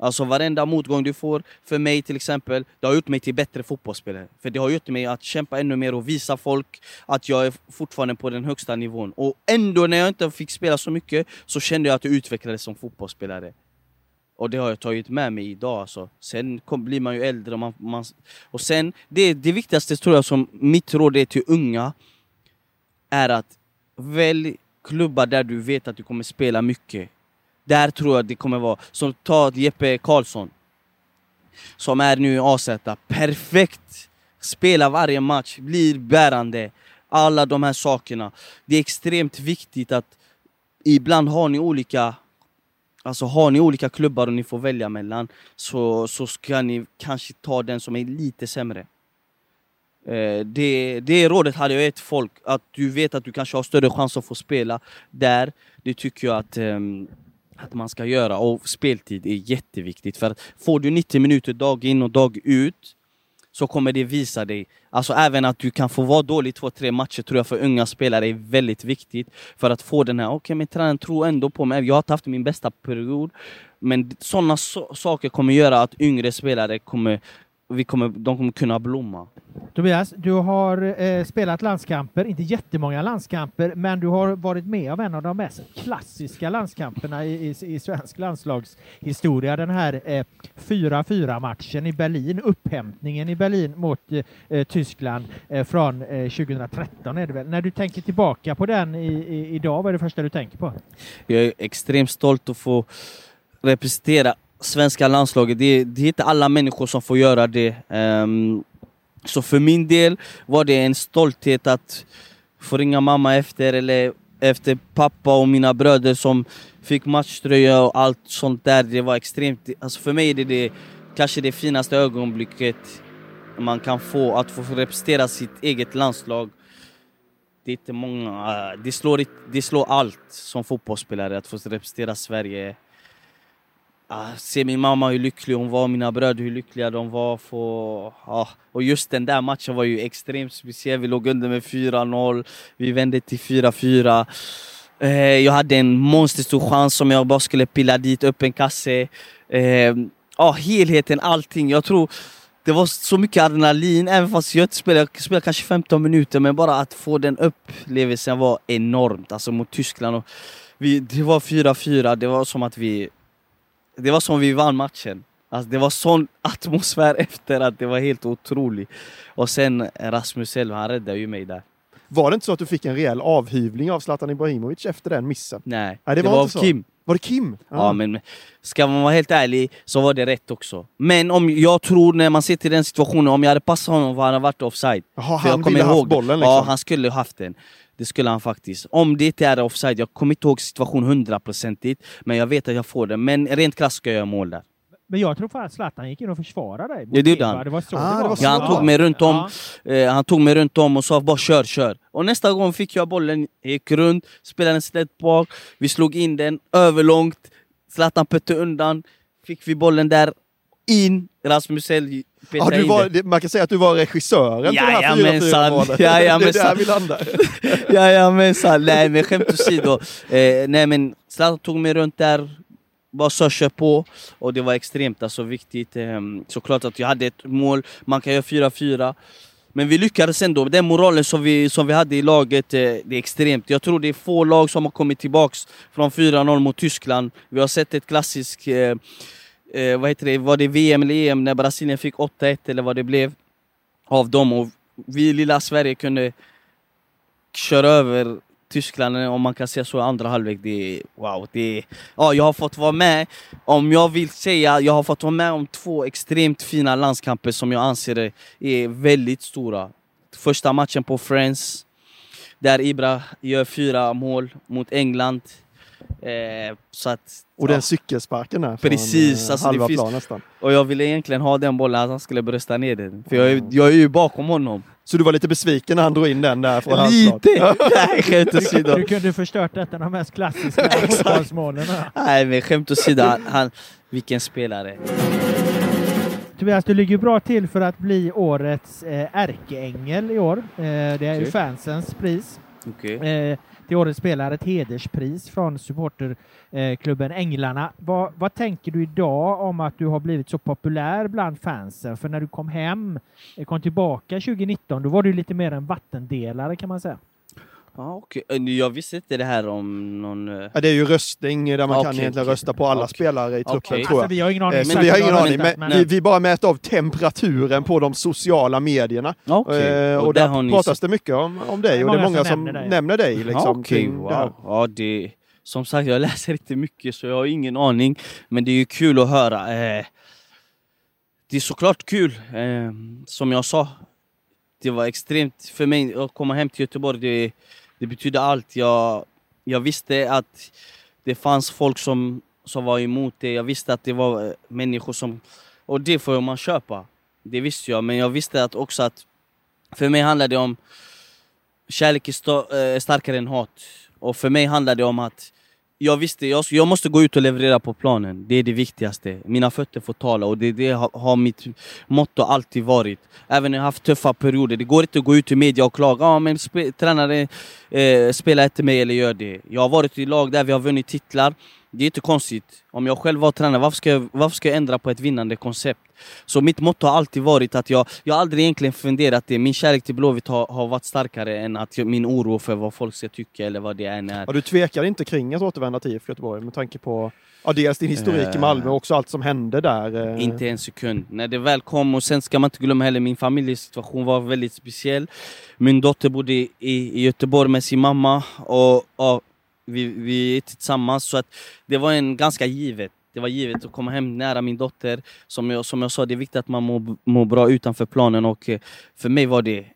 Alltså varenda motgång du får, för mig till exempel, det har gjort mig till bättre fotbollsspelare. För det har gjort mig att kämpa ännu mer och visa folk att jag är fortfarande på den högsta nivån. Och ändå när jag inte fick spela så mycket så kände jag att jag utvecklades som fotbollsspelare. Och det har jag tagit med mig idag. Alltså. Sen kom, blir man ju äldre. Och, man, man, och sen, det, det viktigaste tror jag som mitt råd är till unga, är att välj klubbar där du vet att du kommer spela mycket. Där tror jag det kommer vara. Som ta Jeppe Karlsson. Som är nu i AZ. Perfekt! Spelar varje match, blir bärande. Alla de här sakerna. Det är extremt viktigt att ibland har ni olika Alltså har ni olika klubbar och ni får välja mellan så, så ska ni kanske ta den som är lite sämre. Eh, det, det rådet hade jag gett folk, att du vet att du kanske har större chans att få spela där. Det tycker jag att, ehm, att man ska göra. Och speltid är jätteviktigt. För att får du 90 minuter dag in och dag ut så kommer det visa dig. Alltså även att du kan få vara dålig två, tre matcher tror jag för unga spelare är väldigt viktigt. För att få den här, okej okay, men tränaren tror ändå på mig, jag har inte haft min bästa period. Men sådana so saker kommer göra att yngre spelare kommer vi kommer, de kommer kunna blomma. Tobias, du har eh, spelat landskamper, inte jättemånga landskamper, men du har varit med om en av de mest klassiska landskamperna i, i, i svensk landslagshistoria. Den här 4-4 eh, matchen i Berlin, upphämtningen i Berlin mot eh, Tyskland eh, från 2013 är det väl. När du tänker tillbaka på den i, i, idag, vad är det första du tänker på? Jag är extremt stolt att få representera svenska landslaget, det, det är inte alla människor som får göra det. Um, så för min del var det en stolthet att få ringa mamma efter, eller efter pappa och mina bröder som fick matchtröja och allt sånt där. Det var extremt, alltså för mig är det, det kanske det finaste ögonblicket man kan få, att få representera sitt eget landslag. Det är inte många, det slår, det slår allt som fotbollsspelare att få representera Sverige Ah, se min mamma hur lycklig hon var, mina bröder hur lyckliga de var. För, ah. Och just den där matchen var ju extremt speciell. Vi låg under med 4-0, vi vände till 4-4. Eh, jag hade en monsterstor chans som jag bara skulle pilla dit, upp en kasse. Eh, ah, helheten, allting. Jag tror det var så mycket adrenalin, även fast jag inte spelade, jag spelade kanske 15 minuter, men bara att få den upplevelsen var enormt. Alltså mot Tyskland. Och vi, det var 4-4, det var som att vi det var som vi vann matchen. Alltså det var sån atmosfär [LAUGHS] efter att det var helt otroligt. Och sen Rasmus Elv, han räddade ju mig där. Var det inte så att du fick en rejäl avhyvling av Zlatan Ibrahimovic efter den missen? Nej, Nej det, det var, var. Kim. Var det Kim? Ja. ja. men ska man vara helt ärlig så var det rätt också. Men om jag tror när man ser till den situationen, om jag hade passat honom var han varit offside. Jaha, han ville ihåg, haft bollen liksom. Ja, han skulle haft den. Det skulle han faktiskt. Om det inte är offside, jag kommer inte ihåg situationen hundraprocentigt, men jag vet att jag får den. Men rent krasst ska jag göra mål där. Men jag tror fan att Zlatan gick in och försvarade dig. Ja, det gjorde han. Det var så Ah, det det var. så. Ja, han tog mig runt om, eh, han tog mig runt om och sa bara kör, kör. Och nästa gång fick jag bollen, gick runt, spelade den snett bak, vi slog in den överlångt, Zlatan pötte undan, fick vi bollen där, in, Rasmus Elg Ja, petade du var, det, man kan säga att du var regissören till det här Jajamensan. 4-4-målet. [LAUGHS] Det är där vi landar. [LAUGHS] Jajamensan, nej men skämt åsido. Eh, nej men Zlatan tog mig runt där, bara så kör på. Och det var extremt alltså, viktigt. Eh, såklart att jag hade ett mål, man kan göra 4-4. Men vi lyckades ändå. Den moralen som vi, som vi hade i laget, eh, det är extremt. Jag tror det är få lag som har kommit tillbaks från 4-0 mot Tyskland. Vi har sett ett klassiskt, eh, eh, vad heter det, var det VM eller EM när Brasilien fick 8-1 eller vad det blev av dem. Och vi i lilla Sverige kunde köra över Tyskland, eh, om man kan säga så, i andra halvlek. Det är, wow, det är, ja, jag har fått vara med, om jag vill säga, jag har fått vara med om två extremt fina landskamper som jag anser är väldigt stora. Första matchen på Friends, där Ibra gör fyra mål mot England. Eh, så att, Och den cykelsparken där från Precis, eh, alltså det halva finns- plan nästan. och jag ville egentligen ha den bollen, att han skulle brösta ner den. För jag är, jag är ju bakom honom. Så du var lite besviken när han drog in den där från? Lite! [LAUGHS] Nej, skämt åsido. Du kunde förstört ett av de mest klassiska [LAUGHS] fotbollsmålen. Nej men skämt åsido, han, han, vilken spelare. Tobias, du ligger bra till för att bli årets eh, ärkeängel i år. Eh, det är ju Okej. fansens pris. Okej. Eh, till Årets spelare, ett hederspris från supporterklubben Änglarna. Vad, vad tänker du idag om att du har blivit så populär bland fansen? För när du kom hem, eh, kom tillbaka 2019, då var du lite mer en vattendelare kan man säga. Ja, okej. Eh, Jag visste inte det här om någon... eh, Ja, det är ju röstning där man kan Okej, egentligen rösta på alla spelare i truppen tror jag. Alltså, vi har ingen aning. Eh, Men vi har ingen aning. Men, vi, vi bara mäter av temperaturen på de sociala medierna. Eh, och och där där har ni pratas det mycket om, om dig och det är många som som nämner dig. nämner dig. Liksom, ja, kring det wow. Ja, det, som sagt, jag läser inte mycket så jag har ingen aning. Men det är ju kul att höra. Eh, det är såklart kul. Eh, som jag sa, det var extremt för mig att komma hem till Göteborg. Det, det betydde allt. Jag, jag visste att det fanns folk som, som var emot det. Jag visste att det var eh, människor som... Och det får man köpa. Det visste jag. Men jag visste att också att för mig handlar det om kärlek är eh, starkare än hat. Och för mig handlar det om att jag visste, jag, jag måste gå ut och leverera på planen. Det är det viktigaste. Mina fötter får tala och det, det har, har mitt motto alltid varit. Även när jag haft tuffa perioder. Det går inte att gå ut i media och klaga. Ja, men spe, tränare eh, spelar inte mig eller gör det. Jag har varit i lag där vi har vunnit titlar. Det är inte konstigt. Om jag själv var tränare, varför ska, jag, varför ska jag ändra på ett vinnande koncept? Så mitt motto har alltid varit att jag, jag aldrig egentligen funderat det. Min kärlek till Blåvitt har, har varit starkare än att jag, min oro för vad folk ska tycka eller vad det än är. Ja, du tvekar inte kring att återvända till IFK Göteborg med tanke på ja, dels din historik i Eh. Malmö och också allt som hände där. eh. Inte en sekund. När det väl kom, och sen ska man inte glömma heller, min familjesituation var väldigt speciell. Min dotter bodde i, i Göteborg med sin mamma och, och vi, vi är tillsammans. Så att det var en ganska givet. Det var givet att komma hem nära min dotter. Som jag, som jag sa, det är viktigt att man mår, må bra utanför planen och eh, för mig var det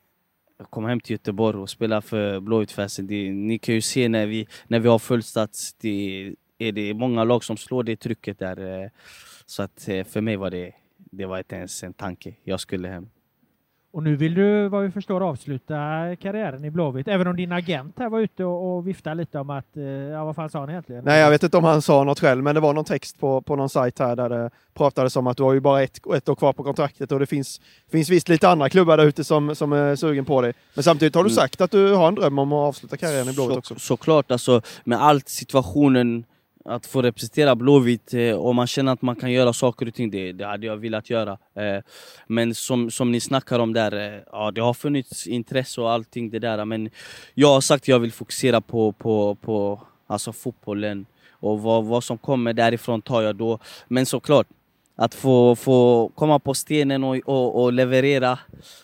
att komma hem till Göteborg och spela för Blåvitt-fansen. Ni kan ju se när vi, när vi har fullstats, det är det många lag som slår det trycket där. Eh, så att eh, för mig var det, det var inte ens en tanke. Jag skulle hem. Och nu vill du, vad vi förstår, avsluta karriären i Blåvitt, även om din agent här var ute och, och viftade lite om att, eh, ja vad fan sa han egentligen? Nej, jag vet inte om han sa något själv, men det var någon text på, på någon sajt här där det pratades om att du har ju bara ett, ett år kvar på kontraktet och det finns, finns visst lite andra klubbar där ute som, som är sugen på dig. Men samtidigt har du Mm. sagt att du har en dröm om att avsluta karriären i Blåvitt också. Så, såklart, alltså, med allt situationen att få representera Blåvitt eh, och man känner att man kan göra saker och ting, det, det hade jag velat göra. Eh, men som, som ni snackar om där, eh, ja det har funnits intresse och allting det där men jag har sagt att jag vill fokusera på, på, på alltså fotbollen och vad, vad som kommer därifrån tar jag då. Men såklart, att få, få komma på stenen och, och, och leverera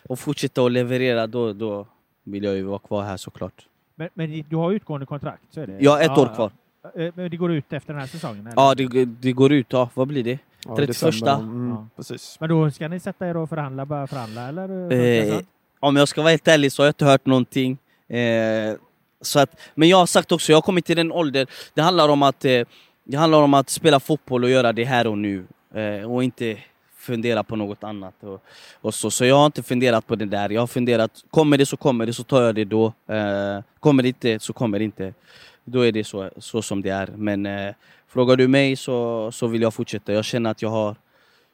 och fortsätta att leverera, då, då vill jag ju vara kvar här såklart. Men, men du har utgående kontrakt, så är det? Jag har ett år kvar. Ja. Eh, Men det går ut efter den här säsongen? Eller? Ja, det, det går ut, ja, vad blir det? Ja, 31. december, Mm, Ja. Precis. Men då ska ni sätta er och förhandla, börja förhandla eller? Eh, om jag ska vara helt ärlig så har jag inte hört någonting. Eh, så att, men jag har sagt också, jag har kommit till den ålder, det handlar om att, eh, det handlar om att spela fotboll och göra det här och nu. Eh, och inte fundera på något annat. Och, och så. så jag har inte funderat på det där. Jag har funderat, kommer det så kommer det, så tar jag det då. Eh, kommer det inte så kommer det inte. Då är det så, så som det är. Men eh, frågar du mig så, så vill jag fortsätta. Jag känner att jag har,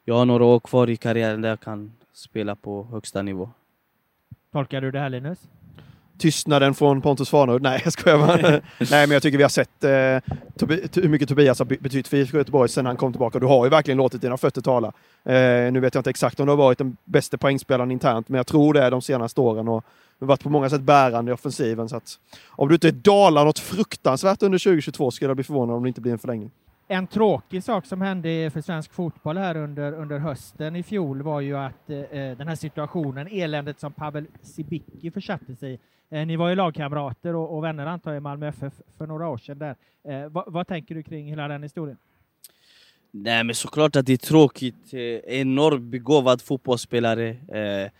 jag har några år kvar i karriären där jag kan spela på högsta nivå. Tolkar du det här Linus? Tystnaden från Pontus Farnerud. [LAUGHS] Nej, jag skojar bara. [LAUGHS] Nej, men jag tycker vi har sett eh, Tobi- hur mycket Tobias har be- betytt för IFK Göteborg sedan han kom tillbaka. Du har ju verkligen låtit dina fötter tala. Eh, nu vet jag inte exakt om du har varit den bästa poängspelaren internt, men jag tror det är de senaste åren och varit på många sätt bärande i offensiven. Så att, om du inte dalar något fruktansvärt under 2022 skulle jag bli förvånad om det inte blir en förlängning. En tråkig sak som hände för svensk fotboll här under, under hösten i fjol var ju att eh, den här situationen, eländet som Pavel Sibicki försatte sig i. Eh, ni var ju lagkamrater och, och vänner antar jag i Malmö FF för några år sedan där. Eh, vad, vad tänker du kring hela den historien? Nej men såklart att det är tråkigt. Eh, enormt begåvad fotbollsspelare. Eh,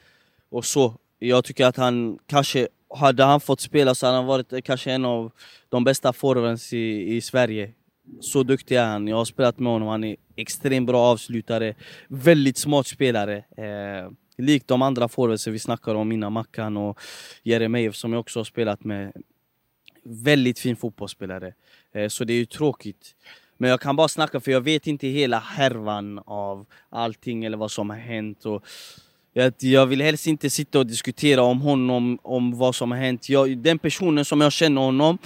och så. Jag tycker att han kanske, hade han fått spela så hade han varit eh, kanske en av de bästa forwards i, i Sverige. Så duktig är han. Jag har spelat med honom. Han är extremt bra avslutare. Väldigt smart spelare. Eh, likt de andra forwardsen vi snackade om innan, Mackan och Jeremejeff som jag också har spelat med. Väldigt fin fotbollsspelare. Eh, så det är ju tråkigt. Men jag kan bara snacka för jag vet inte hela härvan av allting eller vad som har hänt. Och jag, jag vill helst inte sitta och diskutera om honom, om vad som har hänt. Jag, den personen som jag känner honom,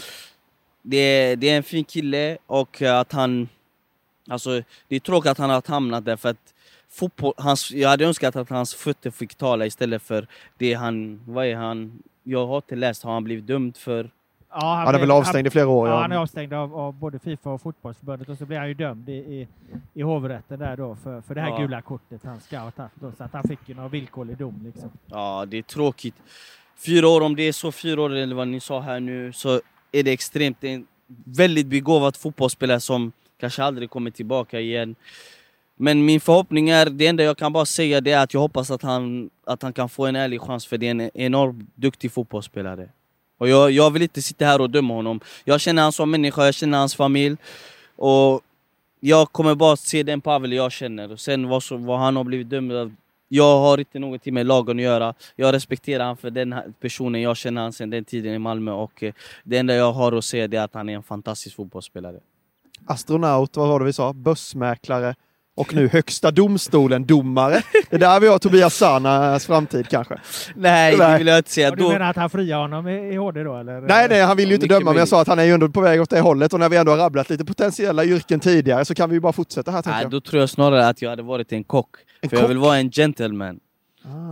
det är, det är en fin kille och att han... Alltså, det är tråkigt att han har hamnat där för att fotboll, hans, jag hade önskat att hans fötter fick tala istället för det han... Vad är han? Jag har inte läst, har han blivit dömd för? Ja, han, Han är väl avstängd i flera år. Ja, Ja. han är avstängd av, av både Fifa och fotbollsförbundet och så blir han ju dömd i, i, i hovrätten där då för, för det här Ja. gula kortet han ska ha tagit. då, Så att han fick ju någon villkorlig dom liksom. Ja, det är tråkigt. Fyra år, om det är så fyra år eller vad ni sa här nu, så är det extremt. Det är en väldigt begåvad fotbollsspelare som kanske aldrig kommer tillbaka igen. Men min förhoppning är, det enda jag kan bara säga det är att jag hoppas att han, att han kan få en ärlig chans för det är en enormt duktig fotbollsspelare. Och jag, jag vill inte sitta här och döma honom. Jag känner han som människa, jag känner hans familj. Och jag kommer bara se den Pavel jag känner. Och sen vad, som, vad han har blivit dömd av, jag har inte någonting med lagen att göra. Jag respekterar honom för den här personen, jag känner han sedan den tiden i Malmö och eh, det enda jag har att säga är att han är en fantastisk fotbollsspelare. Astronaut, vad var det vi sa? Börsmäklare och nu Högsta domstolen-domare. Det är där vi har Tobias Sanas framtid kanske. Nej, det vill jag inte säga. Och du menar att han friar honom i, i HD då eller? Nej, nej, han vill ju inte Mycket döma, men jag sa att han är ju ändå på väg åt det hållet och när vi ändå har rabblat lite potentiella yrken tidigare så kan vi ju bara fortsätta här nej, jag. då tror jag snarare att jag hade varit en kock. En för jag kock? vill vara en gentleman.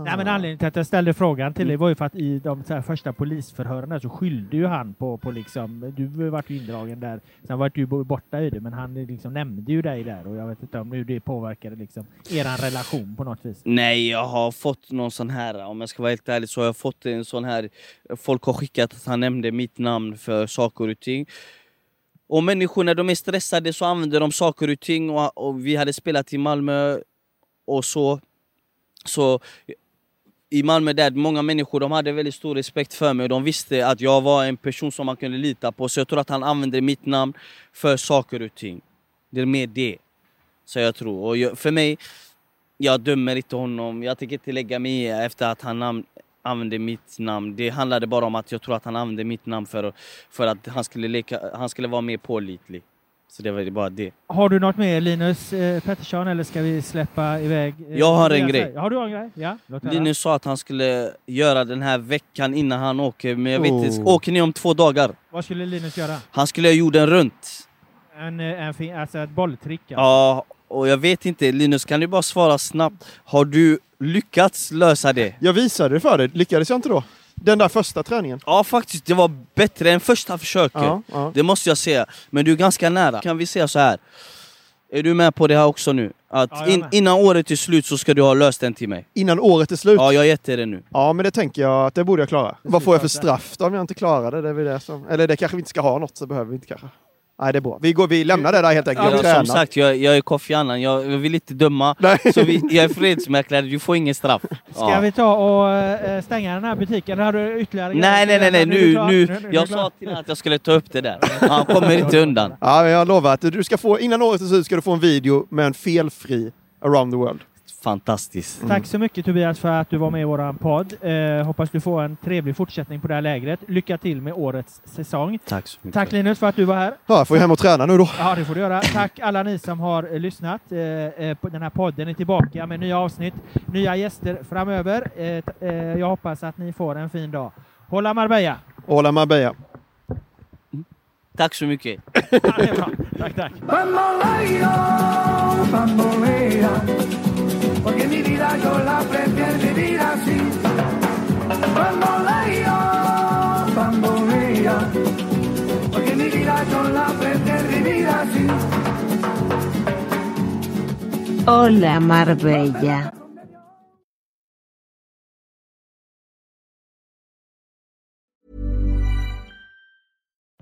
Nej, men anledningen till att jag ställde frågan till dig var ju för att i de första polisförhören så skyllde ju han på, på liksom, du vart ju indragen där, sen vart du bo- borta i det, men han liksom nämnde ju dig där och jag vet inte om hur det påverkade liksom eran relation på något vis. Nej, jag har fått någon sån här, om jag ska vara helt ärlig, så har jag fått en sån här, folk har skickat att han nämnde mitt namn för saker och ting. Och människor när de är stressade så använder de saker och ting och, och vi hade spelat i Malmö och så. Så i Malmö där, många människor de hade väldigt stor respekt för mig och de visste att jag var en person som man kunde lita på. Så jag tror att han använde mitt namn för saker och ting. Det är mer det. Så jag tror. Och jag, för mig, jag dömer inte honom. Jag tänker inte lägga mig i efter att han namn, använde mitt namn. Det handlade bara om att jag tror att han använde mitt namn för, för att han skulle, leka, han skulle vara mer pålitlig. Så det var bara det. Har du något mer Linus eh, Pettersson eller ska vi släppa iväg? eh, Jag har en grej. Har du en grej? Ja. Linus sa att han skulle göra den här veckan innan han åker, men jag vet inte. Oh. Åker ni om två dagar? Vad skulle Linus göra? Han skulle göra jorden runt. En, eh, en, fin- alltså ett bolltrick? alltså. Ja, och jag vet inte. Linus, kan du bara svara snabbt? Har du lyckats lösa det? Jag visade det för dig, lyckades jag inte då? Den där första träningen. Ja, faktiskt. Det var bättre än första försöket. Ja, ja. Det måste jag säga. Men du är ganska nära. Kan vi säga så här? Är du med på det här också nu? Att Ja, in, innan året är slut så ska du ha löst den till mig. Innan året är slut? Ja, jag har gett dig det nu. Ja, men det tänker jag att det borde jag klara. Vad får jag för straff då om jag inte klarar det? det, är det som... Eller det kanske vi inte ska ha något, så behöver vi inte kanske. Nej, det är bra. Vi, går, vi lämnar det där helt enkelt. Ja, Jag som sagt, jag, jag är Kofi Annan. Jag, jag vill inte döma. Nej. Så vi, jag är fredsmäklare, du får ingen straff. Ska Ja. vi ta och eh, stänga den här butiken? Eller har du ytterligare Nej, nej, nej, nej. Nu, nu. du Jag sa till honom att jag skulle ta upp det där. Han kommer inte undan. Ja, jag lovar att du ska få, innan året är slut ska du få en video med en felfri around the world. Fantastiskt. Tack så mycket Tobias för att du var med i våran podd. Eh, hoppas du får en trevlig fortsättning på det här lägret. Lycka till med årets säsong. Tack så mycket. Tack Linus för att du var här. Ja, får jag hem och träna nu då. Ja, det får du göra. Tack alla ni som har eh, lyssnat. Eh, eh, på den här podden är tillbaka med nya avsnitt, nya gäster framöver. Eh, eh, jag hoppas att ni får en fin dag. Hålla Marbella! Hola Marbella. Tack så mycket. Ja, det är bra. Tack, tack. Bamboleo, bambolea,